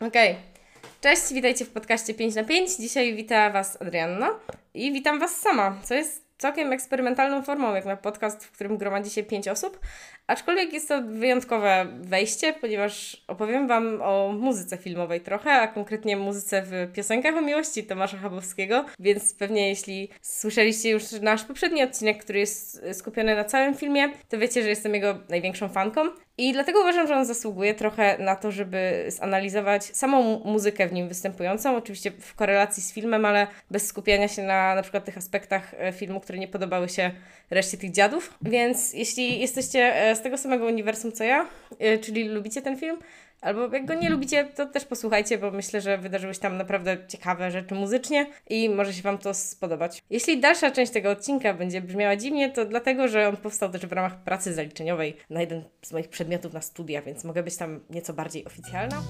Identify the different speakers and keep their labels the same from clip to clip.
Speaker 1: Okej. Okay. Cześć, witajcie w podcaście 5 na 5. Dzisiaj wita Was Adrianna i witam Was sama, co jest całkiem eksperymentalną formą, jak na podcast, w którym gromadzi się 5 osób, Aczkolwiek jest to wyjątkowe wejście, ponieważ opowiem Wam o muzyce filmowej trochę, a konkretnie muzyce w piosenkach o miłości Tomasza Chabowskiego, więc pewnie jeśli słyszeliście już nasz poprzedni odcinek, który jest skupiony na całym filmie, to wiecie, że jestem jego największą fanką. I dlatego uważam, że on zasługuje trochę na to, żeby zanalizować samą muzykę w nim występującą, oczywiście w korelacji z filmem, ale bez skupiania się na na przykład tych aspektach e, filmu, które nie podobały się reszcie tych dziadów. Więc jeśli jesteście e, z tego samego uniwersum co ja, y, czyli lubicie ten film, albo jak go nie lubicie, to też posłuchajcie, bo myślę, że wydarzyły się tam naprawdę ciekawe rzeczy muzycznie i może się Wam to spodobać. Jeśli dalsza część tego odcinka będzie brzmiała dziwnie, to dlatego, że on powstał też w ramach pracy zaliczeniowej na jeden z moich przedmiotów na studia, więc mogę być tam nieco bardziej oficjalna.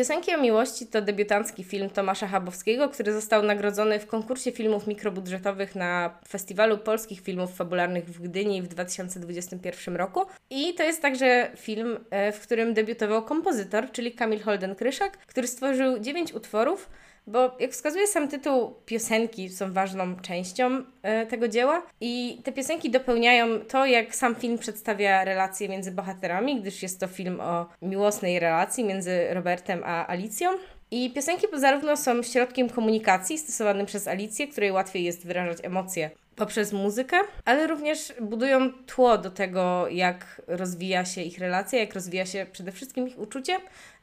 Speaker 1: Piosenki o miłości to debiutancki film Tomasza Chabowskiego, który został nagrodzony w konkursie filmów mikrobudżetowych na Festiwalu Polskich Filmów Fabularnych w Gdyni w 2021 roku. I to jest także film, e, w którym debiutował kompozytor, czyli Kamil Holden-Kryszak, który stworzył dziewięć utworów, bo jak wskazuje sam tytuł, piosenki są ważną częścią e, tego dzieła i te piosenki dopełniają to, jak sam film przedstawia relacje między bohaterami, gdyż jest to film o miłosnej relacji między Robertem a Alicją. I piosenki zarówno są środkiem komunikacji stosowanym przez Alicję, której łatwiej jest wyrażać emocje poprzez muzykę, ale również budują tło do tego, jak rozwija się ich relacja, jak rozwija się przede wszystkim ich uczucie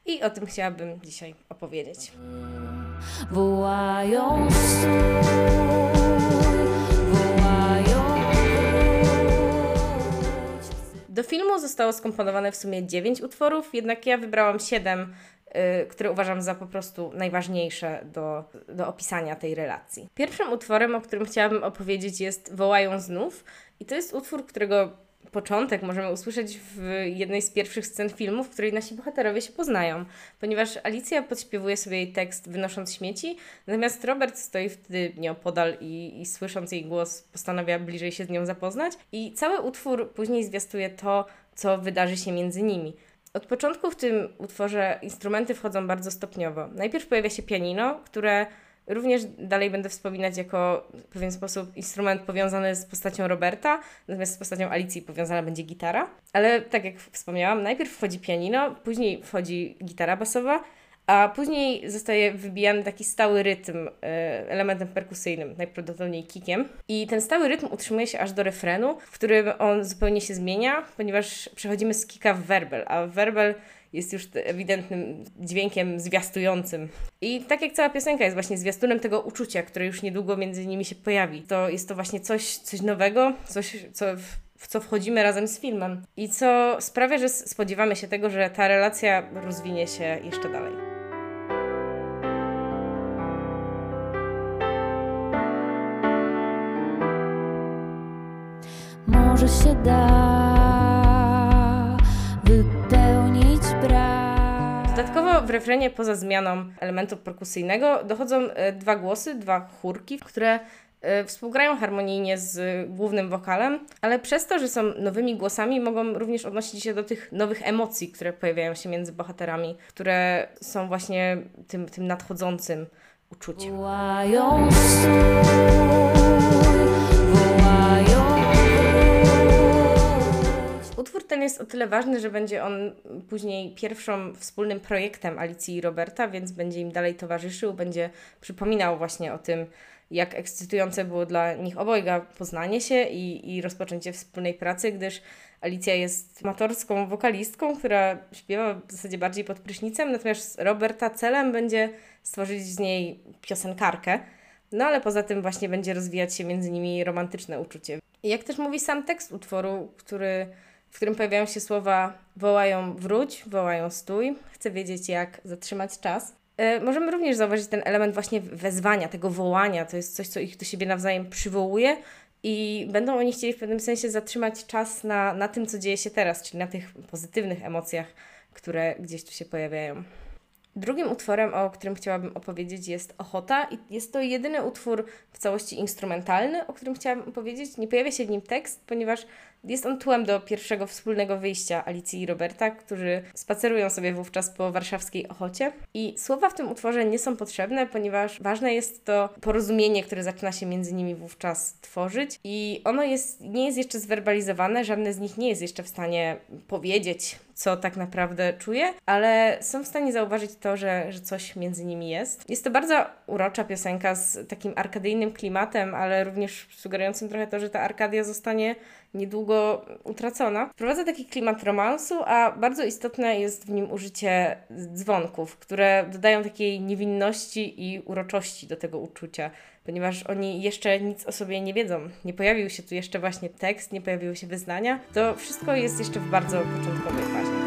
Speaker 1: i o tym chciałabym dzisiaj opowiedzieć. Wołają Do filmu zostało skomponowane w sumie 9 utworów, jednak ja wybrałam 7 Y, które uważam za po prostu najważniejsze do, do opisania tej relacji. Pierwszym utworem, o którym chciałabym opowiedzieć, jest Wołają znów, i to jest utwór, którego początek możemy usłyszeć w jednej z pierwszych scen filmu, w której nasi bohaterowie się poznają, ponieważ Alicja podśpiewuje sobie jej tekst wynosząc śmieci, natomiast Robert stoi wtedy nieopodal i, i słysząc jej głos postanawia bliżej się z nią zapoznać i cały utwór później zwiastuje to, co wydarzy się między nimi. Od początku w tym utworze instrumenty wchodzą bardzo stopniowo. Najpierw pojawia się pianino, które również dalej będę wspominać jako w pewien sposób instrument powiązany z postacią Roberta, natomiast z postacią Alicji powiązana będzie gitara. Ale tak jak wspomniałam, najpierw wchodzi pianino, później wchodzi gitara basowa, a później zostaje wybijany taki stały rytm e, elementem perkusyjnym, najprawdopodobniej kikiem. I ten stały rytm utrzymuje się aż do refrenu, w którym on zupełnie się zmienia, ponieważ przechodzimy z kika w werbel, a werbel jest już ewidentnym dźwiękiem zwiastującym. I tak jak cała piosenka jest właśnie zwiastunem tego uczucia, które już niedługo między nimi się pojawi. To jest to właśnie coś, coś nowego, coś, co w co wchodzimy razem z filmem i co sprawia, że spodziewamy się tego, że ta relacja rozwinie się jeszcze dalej. może się da W refrenie poza zmianą elementu perkusyjnego dochodzą e, dwa głosy, dwa chórki, które e, współgrają harmonijnie z głównym wokalem, ale przez to, że są nowymi głosami, mogą również odnosić się do tych nowych emocji, które pojawiają się między bohaterami, które są właśnie tym, tym nadchodzącym uczuciem. Wołają ten jest o tyle ważny, że będzie on później pierwszym wspólnym projektem Alicji i Roberta, więc będzie im dalej towarzyszył, będzie przypominał właśnie o tym, jak ekscytujące było dla nich obojga poznanie się i, i rozpoczęcie wspólnej pracy, gdyż Alicja jest amatorską wokalistką, która śpiewa w zasadzie bardziej pod prysznicem, natomiast Roberta celem będzie stworzyć z niej piosenkarkę. No ale poza tym właśnie będzie rozwijać się między nimi romantyczne uczucie. I jak też mówi sam tekst utworu, który w którym pojawiają się słowa wołają wróć, wołają stój, chcę wiedzieć jak zatrzymać czas. E, możemy również zauważyć ten element właśnie wezwania, tego wołania, to jest coś, co ich do siebie nawzajem przywołuje i będą oni chcieli w pewnym sensie zatrzymać czas na, na tym, co dzieje się teraz, czyli na tych pozytywnych emocjach, które gdzieś tu się pojawiają. Drugim utworem, o którym chciałabym opowiedzieć, jest Ochota, i jest to jedyny utwór w całości instrumentalny, o którym chciałabym opowiedzieć. Nie pojawia się w nim tekst, ponieważ jest on tłem do pierwszego wspólnego wyjścia Alicji i Roberta, którzy spacerują sobie wówczas po warszawskiej Ochocie. I słowa w tym utworze nie są potrzebne, ponieważ ważne jest to porozumienie, które zaczyna się między nimi wówczas tworzyć. I ono jest, nie jest jeszcze zwerbalizowane, żadne z nich nie jest jeszcze w stanie powiedzieć, co tak naprawdę czuje, ale są w stanie zauważyć to, że, że coś między nimi jest. Jest to bardzo urocza piosenka z takim arkadyjnym klimatem, ale również sugerującym trochę to, że ta Arkadia zostanie niedługo utracona. Wprowadza taki klimat romansu, a bardzo istotne jest w nim użycie dzwonków, które dodają takiej niewinności i uroczości do tego uczucia, ponieważ oni jeszcze nic o sobie nie wiedzą. Nie pojawił się tu jeszcze właśnie tekst, nie pojawiły się wyznania. To wszystko jest jeszcze w bardzo początkowej fazie.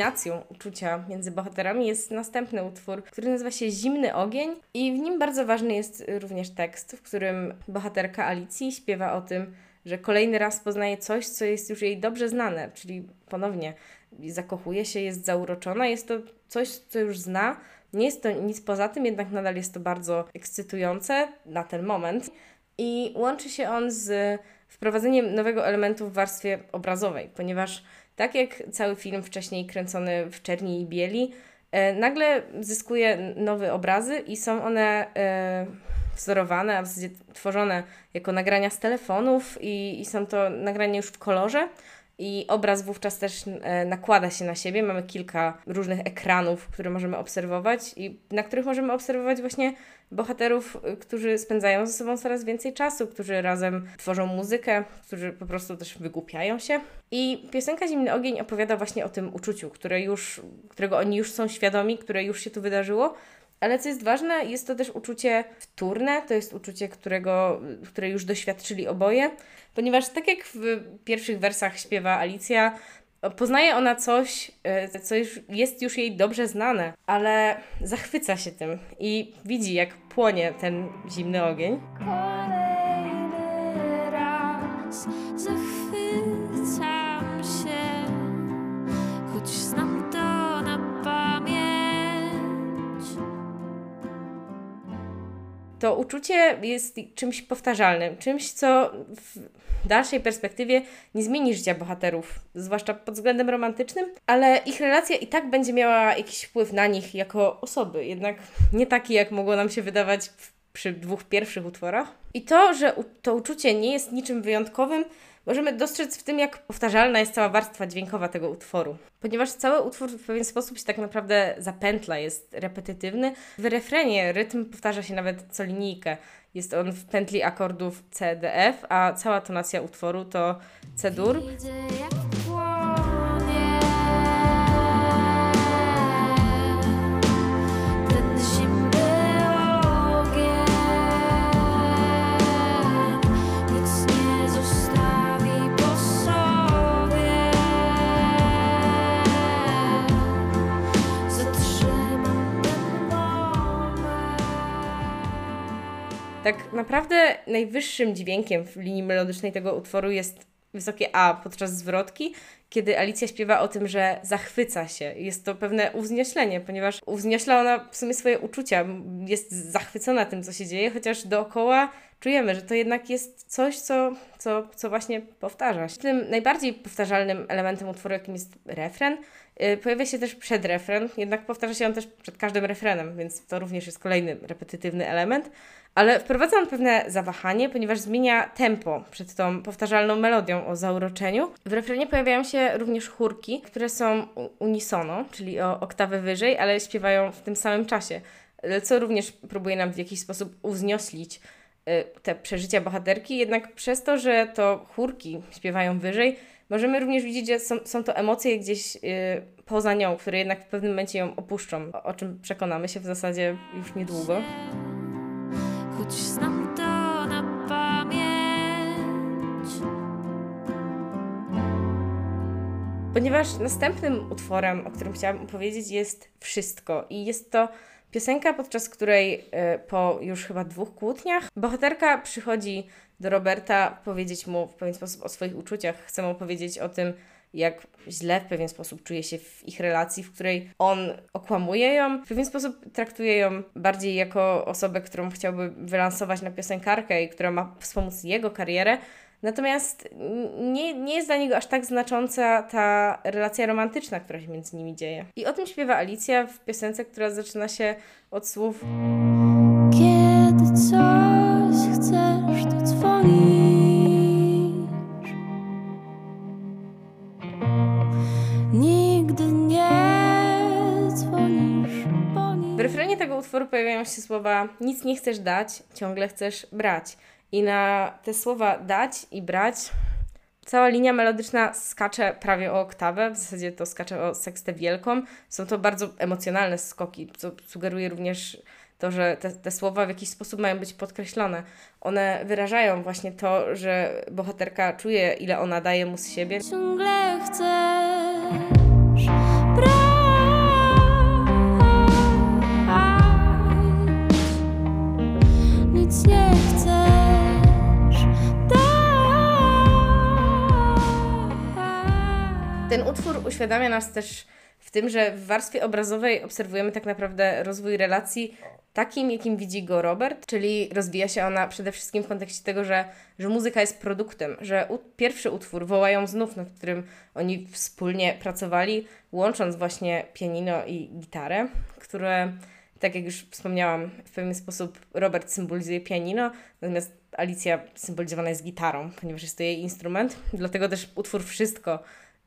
Speaker 1: Kulminacją uczucia między bohaterami jest następny utwór, który nazywa się Zimny Ogień i w nim bardzo ważny jest również tekst, w którym bohaterka Alicji śpiewa o tym, że kolejny raz poznaje coś, co jest już jej dobrze znane, czyli ponownie zakochuje się, jest zauroczona, jest to coś, co już zna, nie jest to nic poza tym, jednak nadal jest to bardzo ekscytujące na ten moment. I łączy się on z wprowadzeniem nowego elementu w warstwie obrazowej, ponieważ tak jak cały film wcześniej kręcony w czerni i bieli, e, nagle zyskuje nowe obrazy i są one e, wzorowane, a w zasadzie tworzone jako nagrania z telefonów i, i są to nagrania już w kolorze i obraz wówczas też e, nakłada się na siebie. Mamy kilka różnych ekranów, które możemy obserwować i na których możemy obserwować właśnie bohaterów, y, którzy spędzają ze sobą coraz więcej czasu, którzy razem tworzą muzykę, którzy po prostu też wygłupiają się. I piosenka Zimny Ogień opowiada właśnie o tym uczuciu, które już, którego oni już są świadomi, które już się tu wydarzyło, ale co jest ważne, jest to też uczucie wtórne, to jest uczucie, którego, które już doświadczyli oboje, ponieważ tak jak w pierwszych wersach śpiewa Alicja, poznaje ona coś, e, co już jest już jej dobrze znane, ale zachwyca się tym i widzi, jak płonie ten zimny ogień. Kolejny raz to uczucie jest czymś powtarzalnym, czymś, co w dalszej perspektywie nie zmieni życia bohaterów, zwłaszcza pod względem romantycznym, ale ich relacja i tak będzie miała jakiś wpływ na nich jako osoby, jednak nie taki, jak mogło nam się wydawać przy dwóch pierwszych utworach. I to, że to uczucie nie jest niczym wyjątkowym, możemy dostrzec w tym, jak powtarzalna jest cała warstwa dźwiękowa tego utworu. Ponieważ cały utwór w pewien sposób się tak naprawdę zapętla, jest repetytywny. W refrenie rytm powtarza się nawet co linijkę. Jest on w pętli akordów C, D, F, a cała tonacja utworu to C-dur. Tak naprawdę najwyższym dźwiękiem w linii melodycznej tego utworu jest wysokie A podczas zwrotki, kiedy Alicja śpiewa o tym, że zachwyca się. Jest to pewne uwznioślenie, ponieważ uwzniośla ona w sumie swoje uczucia, jest zachwycona tym, co się dzieje, chociaż dookoła czujemy, że to jednak jest coś, co, co, co właśnie powtarza się. Tym najbardziej powtarzalnym elementem utworu, jakim jest refren, yy, pojawia się też przedrefren, jednak powtarza się on też przed każdym refrenem, więc to również jest kolejny repetytywny element ale wprowadza on pewne zawahanie, ponieważ zmienia tempo przed tą powtarzalną melodią o zauroczeniu. W refrenie pojawiają się również chórki, które są unisono, czyli o oktawę wyżej, ale śpiewają w tym samym czasie, co również próbuje nam w jakiś sposób uwznioslić y, te przeżycia bohaterki, jednak przez to, że to chórki śpiewają wyżej, możemy również widzieć, że są, są to emocje gdzieś yy, poza nią, które jednak w pewnym momencie ją opuszczą, o, o czym przekonamy się w zasadzie już niedługo choć znam to na pamięć. Ponieważ następnym utworem, o którym chciałam opowiedzieć, jest Wszystko. I jest to Piosenka, podczas której e, po już chyba dwóch kłótniach bohaterka przychodzi do Roberta powiedzieć mu w pewien sposób o swoich uczuciach. Chce mu powiedzieć o tym, jak źle w pewien sposób czuje się w ich relacji, w której on okłamuje ją, w pewien sposób traktuje ją bardziej jako osobę, którą chciałby wylansować na piosenkarkę i która ma wspomóc jego karierę. Natomiast nie, nie jest dla niego aż tak znacząca ta relacja romantyczna, która się między nimi dzieje. I o tym śpiewa Alicja w piosence, która zaczyna się od słów
Speaker 2: Kiedy coś chcesz, to dzwonisz Nigdy nie dzwonisz, nie
Speaker 1: W refrenie tego utworu pojawiają się słowa nic nie chcesz dać, ciągle chcesz brać. I na te słowa dać i brać cała linia melodyczna skacze prawie o oktawę, w zasadzie to skacze o sekstę wielką. Są to bardzo emocjonalne skoki, co sugeruje również to, że te, te słowa w jakiś sposób mają być podkreślone. One wyrażają właśnie to, że bohaterka czuje, ile ona daje mu z siebie.
Speaker 2: ciągle chcesz brać. Nic nie
Speaker 1: Ten utwór uświadamia nas też w tym, że w warstwie obrazowej obserwujemy tak naprawdę rozwój relacji takim, jakim widzi go Robert, czyli rozwija się ona przede wszystkim w kontekście tego, że, że muzyka jest produktem, że u, pierwszy utwór Wołają znów, nad którym oni wspólnie pracowali, łącząc właśnie pianino i gitarę, które, tak jak już wspomniałam, w pewien sposób Robert symbolizuje pianino, natomiast Alicja symbolizowana jest gitarą, ponieważ jest to jej instrument, dlatego też utwór Wszystko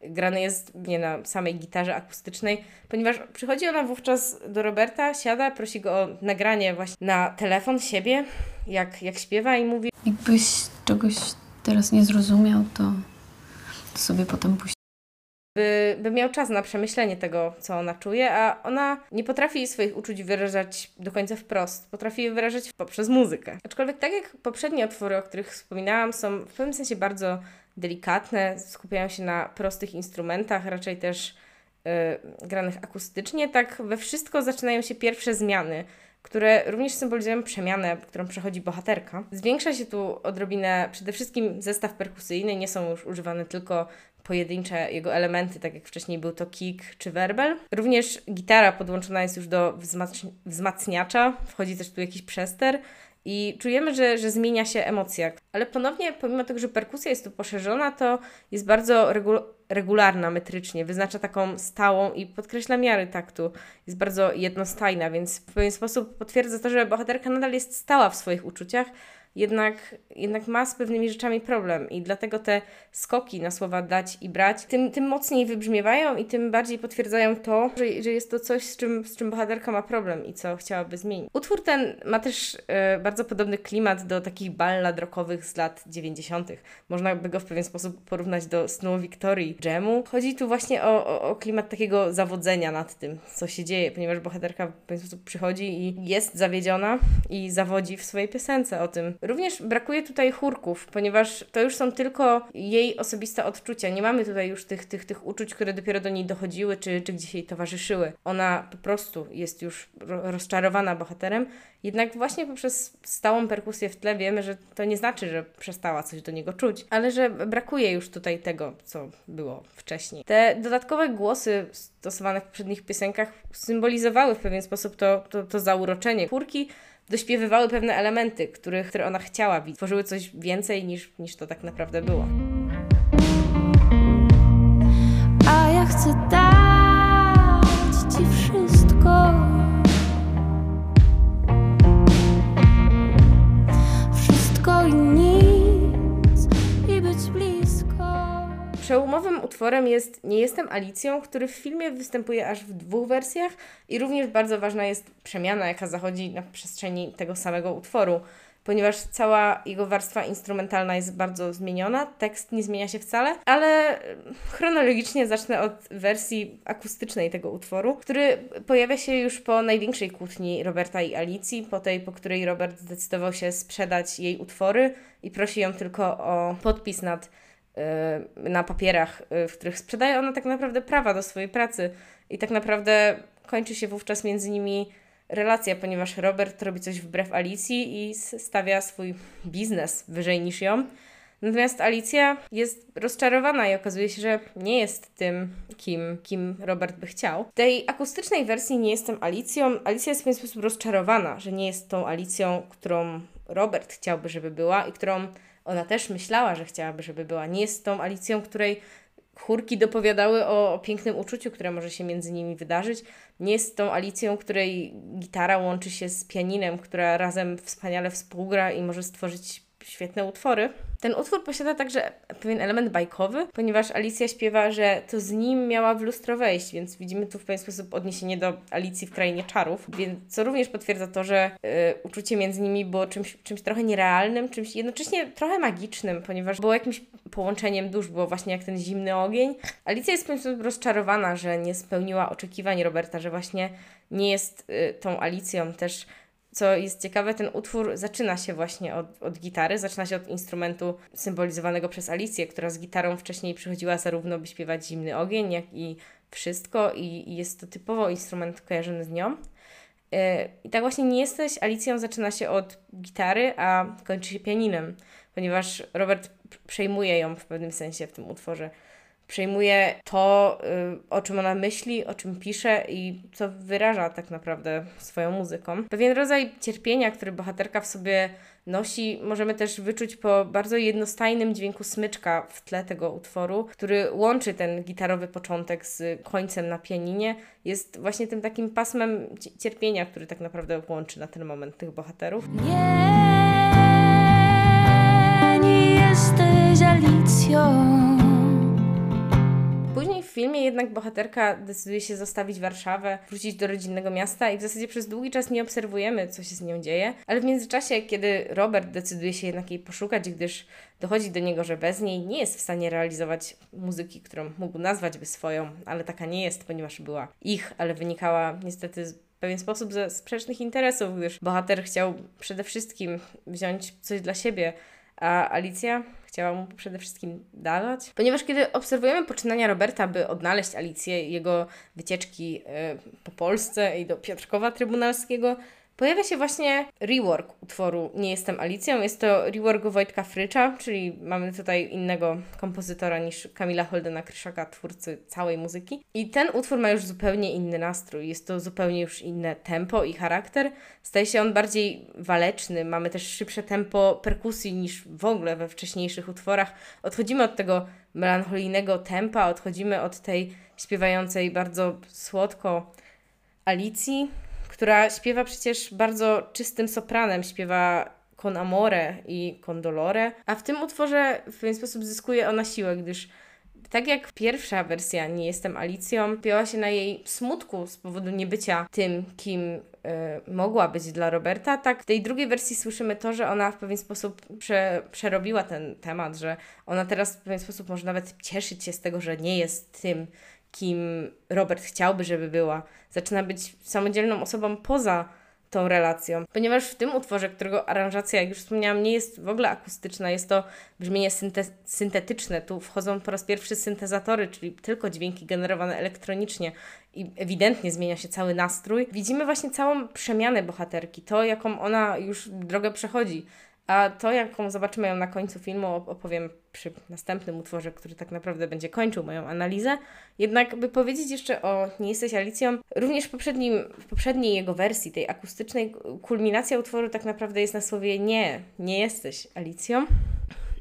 Speaker 1: grany jest nie na samej gitarze akustycznej, ponieważ przychodzi ona wówczas do Roberta, siada, prosi go o nagranie właśnie na telefon siebie, jak, jak śpiewa i mówi
Speaker 3: Jakbyś czegoś teraz nie zrozumiał, to, to sobie potem puść.
Speaker 1: by, by miał czas na przemyślenie tego, co ona czuje, a ona nie potrafi swoich uczuć wyrażać do końca wprost. Potrafi je wyrażać poprzez muzykę. Aczkolwiek tak jak poprzednie utwory, o których wspominałam, są w pewnym sensie bardzo delikatne, skupiają się na prostych instrumentach, raczej też y, granych akustycznie, tak we wszystko zaczynają się pierwsze zmiany, które również symbolizują przemianę, którą przechodzi bohaterka. Zwiększa się tu odrobinę przede wszystkim zestaw perkusyjny, nie są już używane tylko pojedyncze jego elementy, tak jak wcześniej był to kick czy werbel. Również gitara podłączona jest już do wzmacn- wzmacniacza, wchodzi też tu jakiś przester i czujemy, że, że zmienia się emocja. Ale ponownie, pomimo tego, że perkusja jest tu poszerzona, to jest bardzo regu- regularna metrycznie, wyznacza taką stałą i podkreśla miary taktu. Jest bardzo jednostajna, więc w pewien sposób potwierdza to, że bohaterka nadal jest stała w swoich uczuciach, jednak, jednak ma z pewnymi rzeczami problem i dlatego te skoki na słowa dać i brać tym, tym mocniej wybrzmiewają i tym bardziej potwierdzają to, że, że jest to coś, z czym, z czym bohaterka ma problem i co chciałaby zmienić. Utwór ten ma też e, bardzo podobny klimat do takich ballad rockowych z lat 90. Można by go w pewien sposób porównać do snu Wiktorii Jamu. Chodzi tu właśnie o, o, o klimat takiego zawodzenia nad tym, co się dzieje, ponieważ bohaterka w pewien sposób przychodzi i jest zawiedziona i zawodzi w swojej piosence o tym, Również brakuje tutaj chórków, ponieważ to już są tylko jej osobiste odczucia. Nie mamy tutaj już tych, tych, tych uczuć, które dopiero do niej dochodziły, czy, czy gdzieś jej towarzyszyły. Ona po prostu jest już ro- rozczarowana bohaterem, jednak właśnie poprzez stałą perkusję w tle wiemy, że to nie znaczy, że przestała coś do niego czuć, ale że brakuje już tutaj tego, co było wcześniej. Te dodatkowe głosy stosowane w poprzednich piosenkach symbolizowały w pewien sposób to, to, to zauroczenie. Chórki dośpiewywały pewne elementy, których, które ona chciała widzieć. Tworzyły coś więcej niż, niż to tak naprawdę było. Przełomowym utworem jest Nie jestem Alicją, który w filmie występuje aż w dwóch wersjach i również bardzo ważna jest przemiana, jaka zachodzi na przestrzeni tego samego utworu, ponieważ cała jego warstwa instrumentalna jest bardzo zmieniona, tekst nie zmienia się wcale, ale chronologicznie zacznę od wersji akustycznej tego utworu, który pojawia się już po największej kłótni Roberta i Alicji, po tej, po której Robert zdecydował się sprzedać jej utwory i prosi ją tylko o podpis nad na papierach, y, w których sprzedaje ona tak naprawdę prawa do swojej pracy i tak naprawdę kończy się wówczas między nimi relacja, ponieważ Robert robi coś wbrew Alicji i stawia swój biznes wyżej niż ją. Natomiast Alicja jest rozczarowana i okazuje się, że nie jest tym, kim, kim Robert by chciał. W tej akustycznej wersji nie jestem Alicją. Alicja jest w pewien sposób rozczarowana, że nie jest tą Alicją, którą Robert chciałby, żeby była i którą ona też myślała, że chciałaby, żeby była. Nie jest tą Alicją, której chórki dopowiadały o, o, pięknym uczuciu, które może się między nimi wydarzyć. Nie jest tą Alicją, której gitara łączy się z pianinem, która razem wspaniale współgra i może stworzyć świetne utwory. Ten utwór posiada także pewien element bajkowy, ponieważ Alicja śpiewa, że to z nim miała w lustro wejść, więc widzimy tu w pewien sposób odniesienie do Alicji w Krainie Czarów, więc co również potwierdza to, że y, uczucie między nimi było czymś, czymś trochę nierealnym, czymś jednocześnie trochę magicznym, ponieważ było jakimś połączeniem dusz, było właśnie jak ten zimny ogień. Alicja jest w pewien sposób rozczarowana, że nie spełniła oczekiwań Roberta, że właśnie nie jest y, tą Alicją też co jest ciekawe, ten utwór zaczyna się właśnie od, od gitary, zaczyna się od instrumentu symbolizowanego przez Alicję, która z gitarą wcześniej przychodziła zarówno by śpiewać Zimny Ogień, jak i Wszystko i, i jest to typowo instrument kojarzony z nią. E, I tak właśnie nie jesteś Alicją zaczyna się od gitary, a kończy się pianinem, ponieważ Robert przejmuje ją w pewnym sensie w tym utworze przejmuje to, y, o czym ona myśli, o czym pisze i co wyraża tak naprawdę swoją muzyką. Pewien rodzaj cierpienia, który bohaterka w sobie nosi, możemy też wyczuć po bardzo jednostajnym dźwięku smyczka w tle tego utworu, który łączy ten gitarowy początek z końcem na pianinie. Jest właśnie tym takim pasmem cierpienia, który tak naprawdę łączy na ten moment tych bohaterów.
Speaker 2: Nie, nie jesteś Alicją.
Speaker 1: Filmie jednak bohaterka decyduje się zostawić Warszawę, wrócić do rodzinnego miasta i w zasadzie przez długi czas nie obserwujemy, co się z nią dzieje. Ale w międzyczasie, kiedy Robert decyduje się jednak jej poszukać, gdyż dochodzi do niego, że bez niej nie jest w stanie realizować muzyki, którą mógł nazwać by swoją, ale taka nie jest, ponieważ była ich, ale wynikała niestety w pewien sposób ze sprzecznych interesów, gdyż bohater chciał przede wszystkim wziąć coś dla siebie, a Alicja chciała mu przede wszystkim dawać. Ponieważ kiedy obserwujemy poczynania Roberta, by odnaleźć Alicję, jego wycieczki e, po Polsce i do Piotrkowa Trybunalskiego, Pojawia się właśnie rework utworu Nie jestem Alicją. Jest to rework Wojtka Frycza, czyli mamy tutaj innego kompozytora niż Kamila Holdena Kryszaka, twórcy całej muzyki. I ten utwór ma już zupełnie inny nastrój. Jest to zupełnie już inne tempo i charakter. Staje się on bardziej waleczny. Mamy też szybsze tempo perkusji niż w ogóle we wcześniejszych utworach. Odchodzimy od tego melancholijnego tempa, odchodzimy od tej śpiewającej bardzo słodko Alicji która śpiewa przecież bardzo czystym sopranem, śpiewa con amore i con dolore, a w tym utworze w pewien sposób zyskuje ona siłę, gdyż tak jak pierwsza wersja Nie jestem Alicją, pięła się na jej smutku z powodu niebycia tym, kim y, mogła być dla Roberta, tak w tej drugiej wersji słyszymy to, że ona w pewien sposób prze, przerobiła ten temat, że ona teraz w pewien sposób może nawet cieszyć się z tego, że nie jest tym, kim Robert chciałby, żeby była. Zaczyna być samodzielną osobą poza tą relacją. Ponieważ w tym utworze, którego aranżacja, jak już wspomniałam, nie jest w ogóle akustyczna, jest to brzmienie synte syntetyczne. Tu wchodzą po raz pierwszy syntezatory, czyli tylko dźwięki generowane elektronicznie i ewidentnie zmienia się cały nastrój. Widzimy właśnie całą przemianę bohaterki, to jaką ona już drogę przechodzi. A to, jaką zobaczymy ją na końcu filmu, opowiem przy następnym utworze, który tak naprawdę będzie kończył moją analizę. Jednak, by powiedzieć jeszcze o Nie jesteś Alicją, również w, poprzednim, w poprzedniej jego wersji, tej akustycznej, kulminacja utworu tak naprawdę jest na słowie nie, nie jesteś Alicją.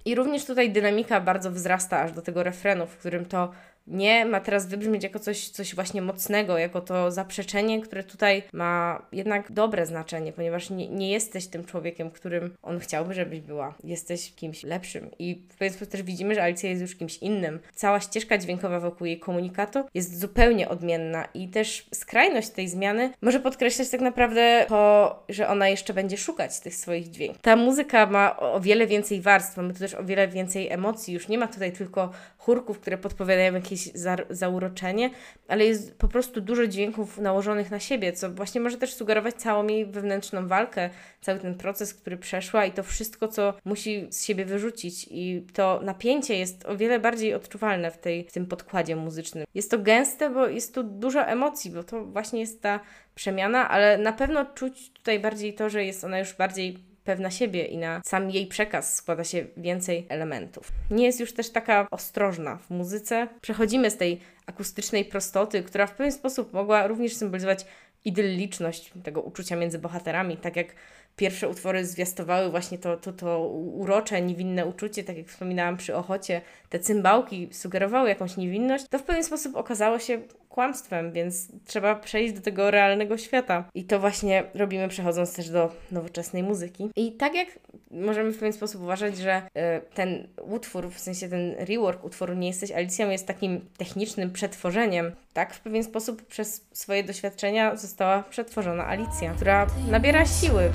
Speaker 1: I również tutaj dynamika bardzo wzrasta aż do tego refrenu, w którym to nie ma teraz wybrzmieć jako coś, coś właśnie mocnego, jako to zaprzeczenie, które tutaj ma jednak dobre znaczenie, ponieważ nie, nie jesteś tym człowiekiem, którym on chciałby, żebyś była. Jesteś kimś lepszym. I w pewien sposób też widzimy, że Alicja jest już kimś innym. Cała ścieżka dźwiękowa wokół jej komunikatu jest zupełnie odmienna i też skrajność tej zmiany może podkreślać tak naprawdę to, że ona jeszcze będzie szukać tych swoich dźwięków. Ta muzyka ma o wiele więcej warstw, mamy tu też o wiele więcej emocji. Już nie ma tutaj tylko chórków, które podpowiadają, jakie jakieś za, zauroczenie, ale jest po prostu dużo dźwięków nałożonych na siebie, co właśnie może też sugerować całą jej wewnętrzną walkę, cały ten proces, który przeszła i to wszystko, co musi z siebie wyrzucić. I to napięcie jest o wiele bardziej odczuwalne w, tej, w tym podkładzie muzycznym. Jest to gęste, bo jest tu dużo emocji, bo to właśnie jest ta przemiana, ale na pewno czuć tutaj bardziej to, że jest ona już bardziej pewna siebie i na sam jej przekaz składa się więcej elementów. Nie jest już też taka ostrożna w muzyce. Przechodzimy z tej akustycznej prostoty, która w pewien sposób mogła również symbolizować idylliczność tego uczucia między bohaterami, tak jak pierwsze utwory zwiastowały właśnie to, to, to urocze, niewinne uczucie, tak jak wspominałam przy Ochocie, te cymbałki sugerowały jakąś niewinność, to w pewien sposób okazało się kłamstwem, więc trzeba przejść do tego realnego świata. I to właśnie robimy przechodząc też do nowoczesnej muzyki. I tak jak możemy w pewien sposób uważać, że y, ten utwór, w sensie ten rework utworu Nie jesteś Alicją jest takim technicznym przetworzeniem, tak w pewien sposób przez swoje doświadczenia została przetworzona Alicja, która nabiera siły.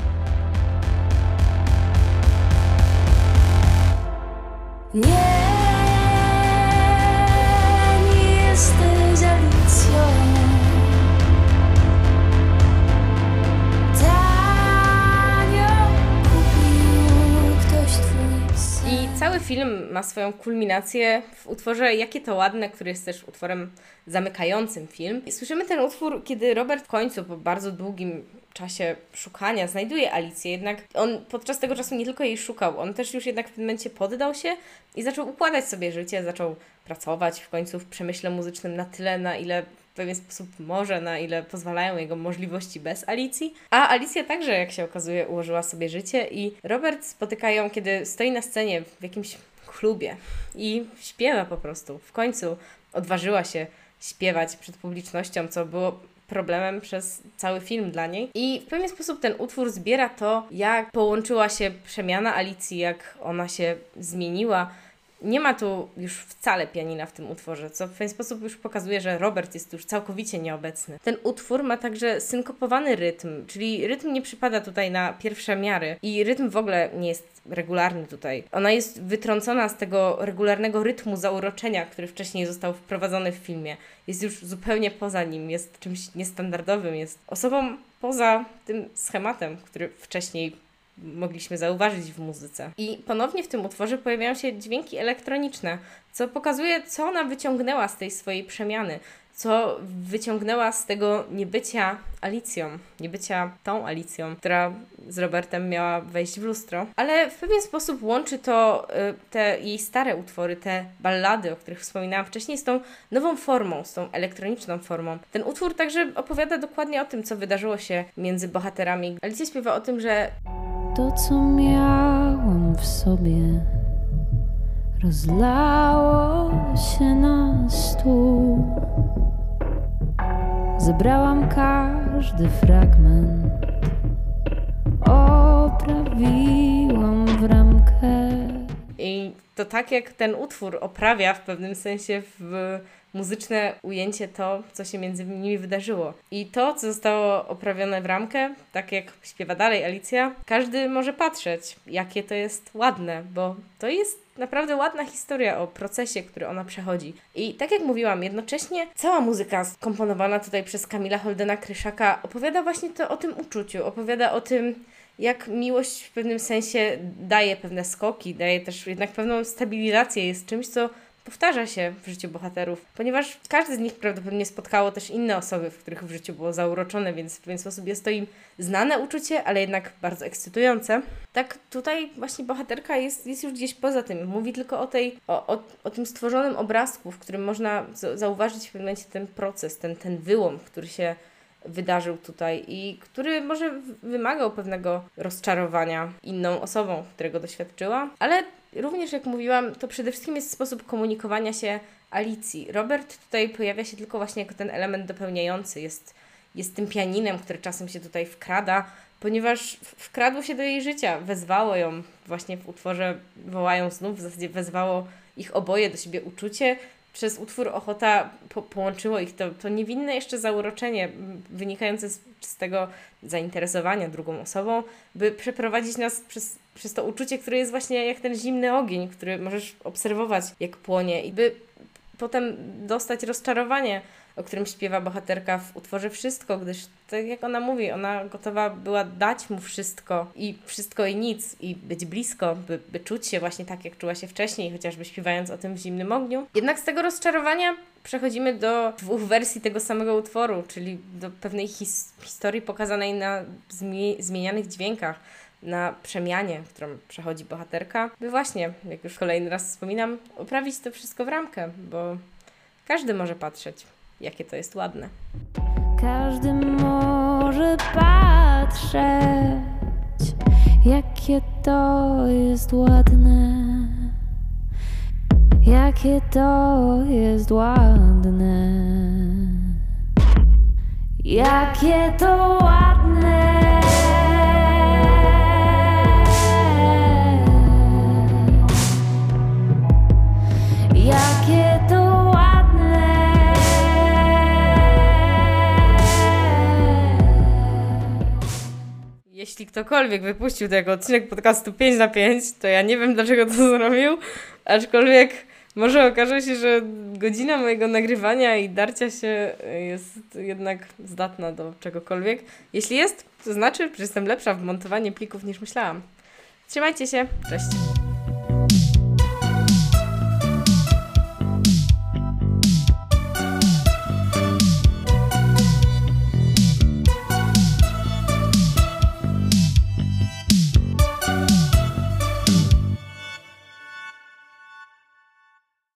Speaker 2: Nie
Speaker 1: film ma swoją kulminację w utworze Jakie to ładne, który jest też utworem zamykającym film. I słyszymy ten utwór, kiedy Robert w końcu po bardzo długim czasie szukania znajduje Alicję, jednak on podczas tego czasu nie tylko jej szukał, on też już jednak w tym momencie poddał się i zaczął układać sobie życie, zaczął pracować w końcu w przemyśle muzycznym na tyle, na ile pewien sposób może, na ile pozwalają jego możliwości bez Alicji. A Alicja także, jak się okazuje, ułożyła sobie życie i Robert spotyka ją, kiedy stoi na scenie w jakimś klubie i śpiewa po prostu. W końcu odważyła się śpiewać przed publicznością, co było problemem przez cały film dla niej. I w pewien sposób ten utwór zbiera to, jak połączyła się przemiana Alicji, jak ona się zmieniła nie ma tu już wcale pianina w tym utworze, co w pewien sposób już pokazuje, że Robert jest już całkowicie nieobecny. Ten utwór ma także synkopowany rytm, czyli rytm nie przypada tutaj na pierwsze miary i rytm w ogóle nie jest regularny tutaj. Ona jest wytrącona z tego regularnego rytmu zauroczenia, który wcześniej został wprowadzony w filmie. Jest już zupełnie poza nim, jest czymś niestandardowym, jest osobą poza tym schematem, który wcześniej mogliśmy zauważyć w muzyce. I ponownie w tym utworze pojawiają się dźwięki elektroniczne, co pokazuje, co ona wyciągnęła z tej swojej przemiany, co wyciągnęła z tego niebycia Alicją, niebycia tą Alicją, która z Robertem miała wejść w lustro, ale w pewien sposób łączy to y, te jej stare utwory, te ballady, o których wspominałam wcześniej, z tą nową formą, z tą elektroniczną formą. Ten utwór także opowiada dokładnie o tym, co wydarzyło się między bohaterami. Alicja śpiewa o tym, że
Speaker 2: to, co miałam w sobie, rozlało się na stół. Zebrałam każdy fragment, oprawiłam w ramkę.
Speaker 1: I to tak jak ten utwór oprawia w pewnym sensie w muzyczne ujęcie to, co się między nimi wydarzyło. I to, co zostało oprawione w ramkę, tak jak śpiewa dalej Alicja, każdy może patrzeć, jakie to jest ładne, bo to jest naprawdę ładna historia o procesie, który ona przechodzi. I tak jak mówiłam, jednocześnie cała muzyka skomponowana tutaj przez Kamila Holdena Kryszaka opowiada właśnie to o tym uczuciu, opowiada o tym, jak miłość w pewnym sensie daje pewne skoki, daje też jednak pewną stabilizację, jest czymś, co powtarza się w życiu bohaterów, ponieważ każdy z nich prawdopodobnie spotkało też inne osoby, w których w życiu było zauroczone, więc w pewien sposób jest to im znane uczucie, ale jednak bardzo ekscytujące. Tak tutaj właśnie bohaterka jest, jest już gdzieś poza tym. Mówi tylko o, tej, o, o, o tym stworzonym obrazku, w którym można zauważyć w pewnym momencie ten proces, ten, ten wyłom, który się wydarzył tutaj i który może wymagał pewnego rozczarowania inną osobą, którego doświadczyła, ale również, jak mówiłam, to przede wszystkim jest sposób komunikowania się Alicji. Robert tutaj pojawia się tylko właśnie jako ten element dopełniający, jest, jest tym pianinem, który czasem się tutaj wkrada, ponieważ wkradło się do jej życia, wezwało ją właśnie w utworze Wołają znów, w zasadzie wezwało ich oboje do siebie uczucie, przez utwór Ochota po połączyło ich to, to niewinne jeszcze zauroczenie wynikające z, z, tego zainteresowania drugą osobą, by przeprowadzić nas przez, przez to uczucie, które jest właśnie jak ten zimny ogień, który możesz obserwować, jak płonie i by potem dostać rozczarowanie, o którym śpiewa bohaterka w utworze Wszystko, gdyż tak jak ona mówi, ona gotowa była dać mu wszystko i wszystko i nic i być blisko, by, by czuć się właśnie tak, jak czuła się wcześniej, chociażby śpiewając o tym w zimnym ogniu. Jednak z tego rozczarowania przechodzimy do dwóch wersji tego samego utworu, czyli do pewnej his historii pokazanej na zmie zmienianych dźwiękach, na przemianie, którą przechodzi bohaterka, by właśnie, jak już kolejny raz wspominam, oprawić to wszystko w ramkę, bo każdy może patrzeć, jakie to jest ładne.
Speaker 2: Każdy może patrzeć, jakie to jest ładne. Jakie to jest ładne. Jakie to ładne.
Speaker 1: Ktokolwiek wypuścił tego odcinek podcastu 5 na 5, to ja nie wiem dlaczego to zrobił, aczkolwiek może okaże się, że godzina mojego nagrywania i darcia się jest jednak zdatna do czegokolwiek. Jeśli jest, to znaczy, że jestem lepsza w montowaniu plików niż myślałam. Trzymajcie się, cześć!